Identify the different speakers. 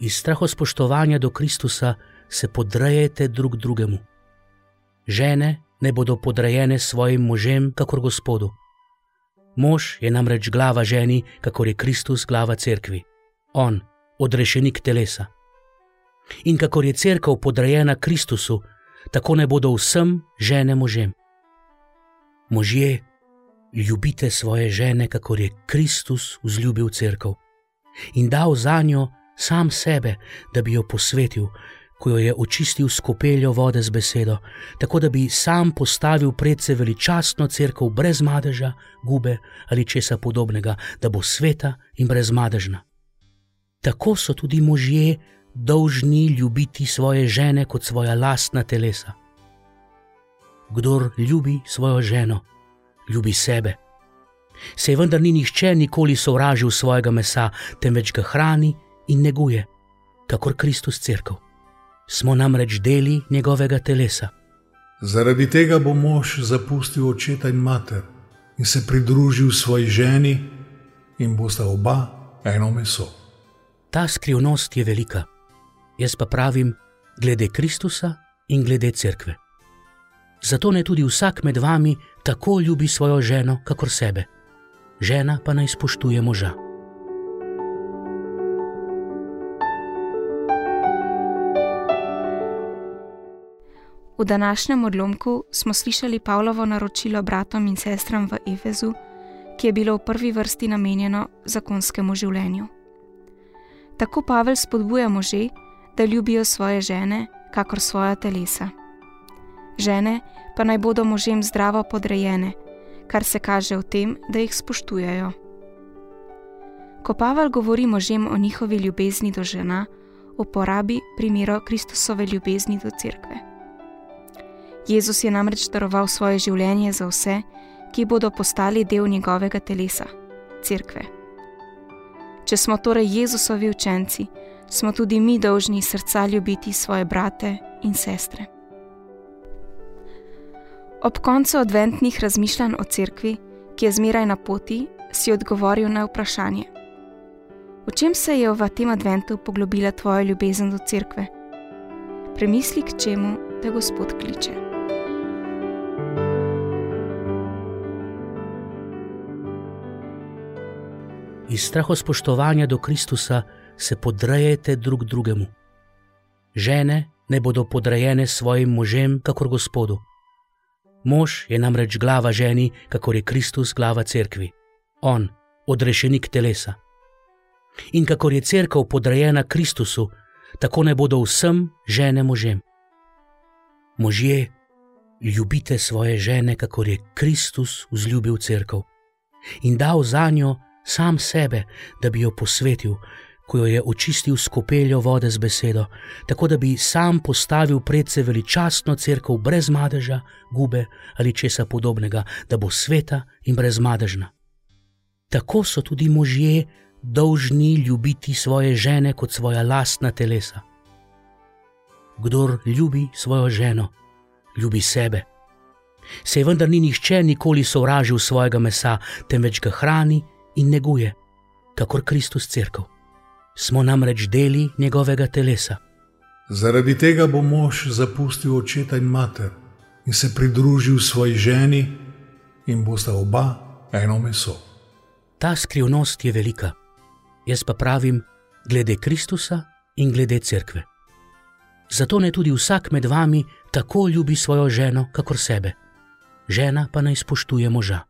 Speaker 1: Iz strahospoštovanja do Kristusa se podrejete drug drugemu. Žene ne bodo podrejene svojim možem, kakor Gospodu. Mož je namreč glava ženi, kakor je Kristus glava cerkvi. On, odrešenik telesa. In kakor je cerkev podrejena Kristusu, tako ne bodo vsem žene možem. Možje, ljubite svoje žene, kakor je Kristus vzljubil cerkev in dal za njo sam sebe, da bi jo posvetil, ko jo je očistil s kopeljo vode z besedo, tako da bi sam postavil pred se veličastno crkvo brez madeža, gube ali česa podobnega, da bo sveta in brezmadežna. Tako so tudi možje dolžni ljubiti svoje žene kot svoja lastna telesa. Kdor ljubi svojo ženo, ljubi sebe. Sej vendar ni nihče nikoli sovražil svojega mesa, temveč ga hrani in neguje, kakor Kristus crkv. Smo namreč deli njegovega telesa.
Speaker 2: Zaradi tega bo mož zapustil očeta in mater in se pridružil svoji ženi, in bosta oba eno meso.
Speaker 1: Ta skrivnost je velika. Jaz pa pravim, glede Kristusa in glede cerkve. Zato ne tudi vsak med vami tako ljubi svojo ženo, kakor sebe, žena pa naj spoštuje moža.
Speaker 3: V današnjem odlomku smo slišali Pavlovo naročilo bratom in sestram v Efezu, ki je bilo v prvi vrsti namenjeno zakonskemu življenju. Tako Pavel spodbuja može, da ljubijo svoje žene, kakor svoja telesa. Žene pa naj bodo možem zdravo podrejene, kar se kaže v tem, da jih spoštujejo. Ko Pavel govori možem o njihovi ljubezni do žena, uporabi primero Kristusove ljubezni do cerkve. Jezus je namreč daroval svoje življenje za vse, ki bodo postali del njegovega telesa, cerkve. Če smo torej Jezusovi učenci, smo tudi mi dolžni srca ljubiti svoje brate in sestre. Ob koncu adventnih razmišljanj o cerkvi, ki je zmeraj na poti, si odgovoril na vprašanje: V čem se je v tem adventu poglobila tvoja ljubezen do cerkve? Premisli, k čemu te Gospod kliče.
Speaker 1: Iz strahospoštovanja do Kristusa se podrejete drug drugemu. Žene ne bodo podrejene svojim možem, kakor Gospodu. Mož je namreč glava ženi, kakor je Kristus glava cerkvi. On, odrešenik telesa. In kakor je cerkev podrejena Kristusu, tako ne bodo vsem žene možem. Možje, ljubite svoje žene, kakor je Kristus vzljubil cerkev in dal za njo sam sebe, da bi jo posvetil, ko jo je očistil s kopeljo vode z besedo, tako da bi sam postavil pred se veličastno crkvo brez madeža, gube ali česa podobnega, da bo sveta in brezmadežna. Tako so tudi možje dolžni ljubiti svoje žene kot svoja lastna telesa. Kdor ljubi svojo ženo, ljubi sebe. Sej vendar ni nihče nikoli sovražil svojega mesa, temveč ga hrani in neguje, kakor Kristus crkv smo namreč deli njegovega telesa.
Speaker 2: Zaradi tega bo mož zapustil očeta in mater in se pridružil svoji ženi, in bosta oba eno meso.
Speaker 1: Ta skrivnost je velika. Jaz pa pravim, glede Kristusa in glede cerkve. Zato ne tudi vsak med vami tako ljubi svojo ženo, kakor sebe, žena pa naj spoštuje moža.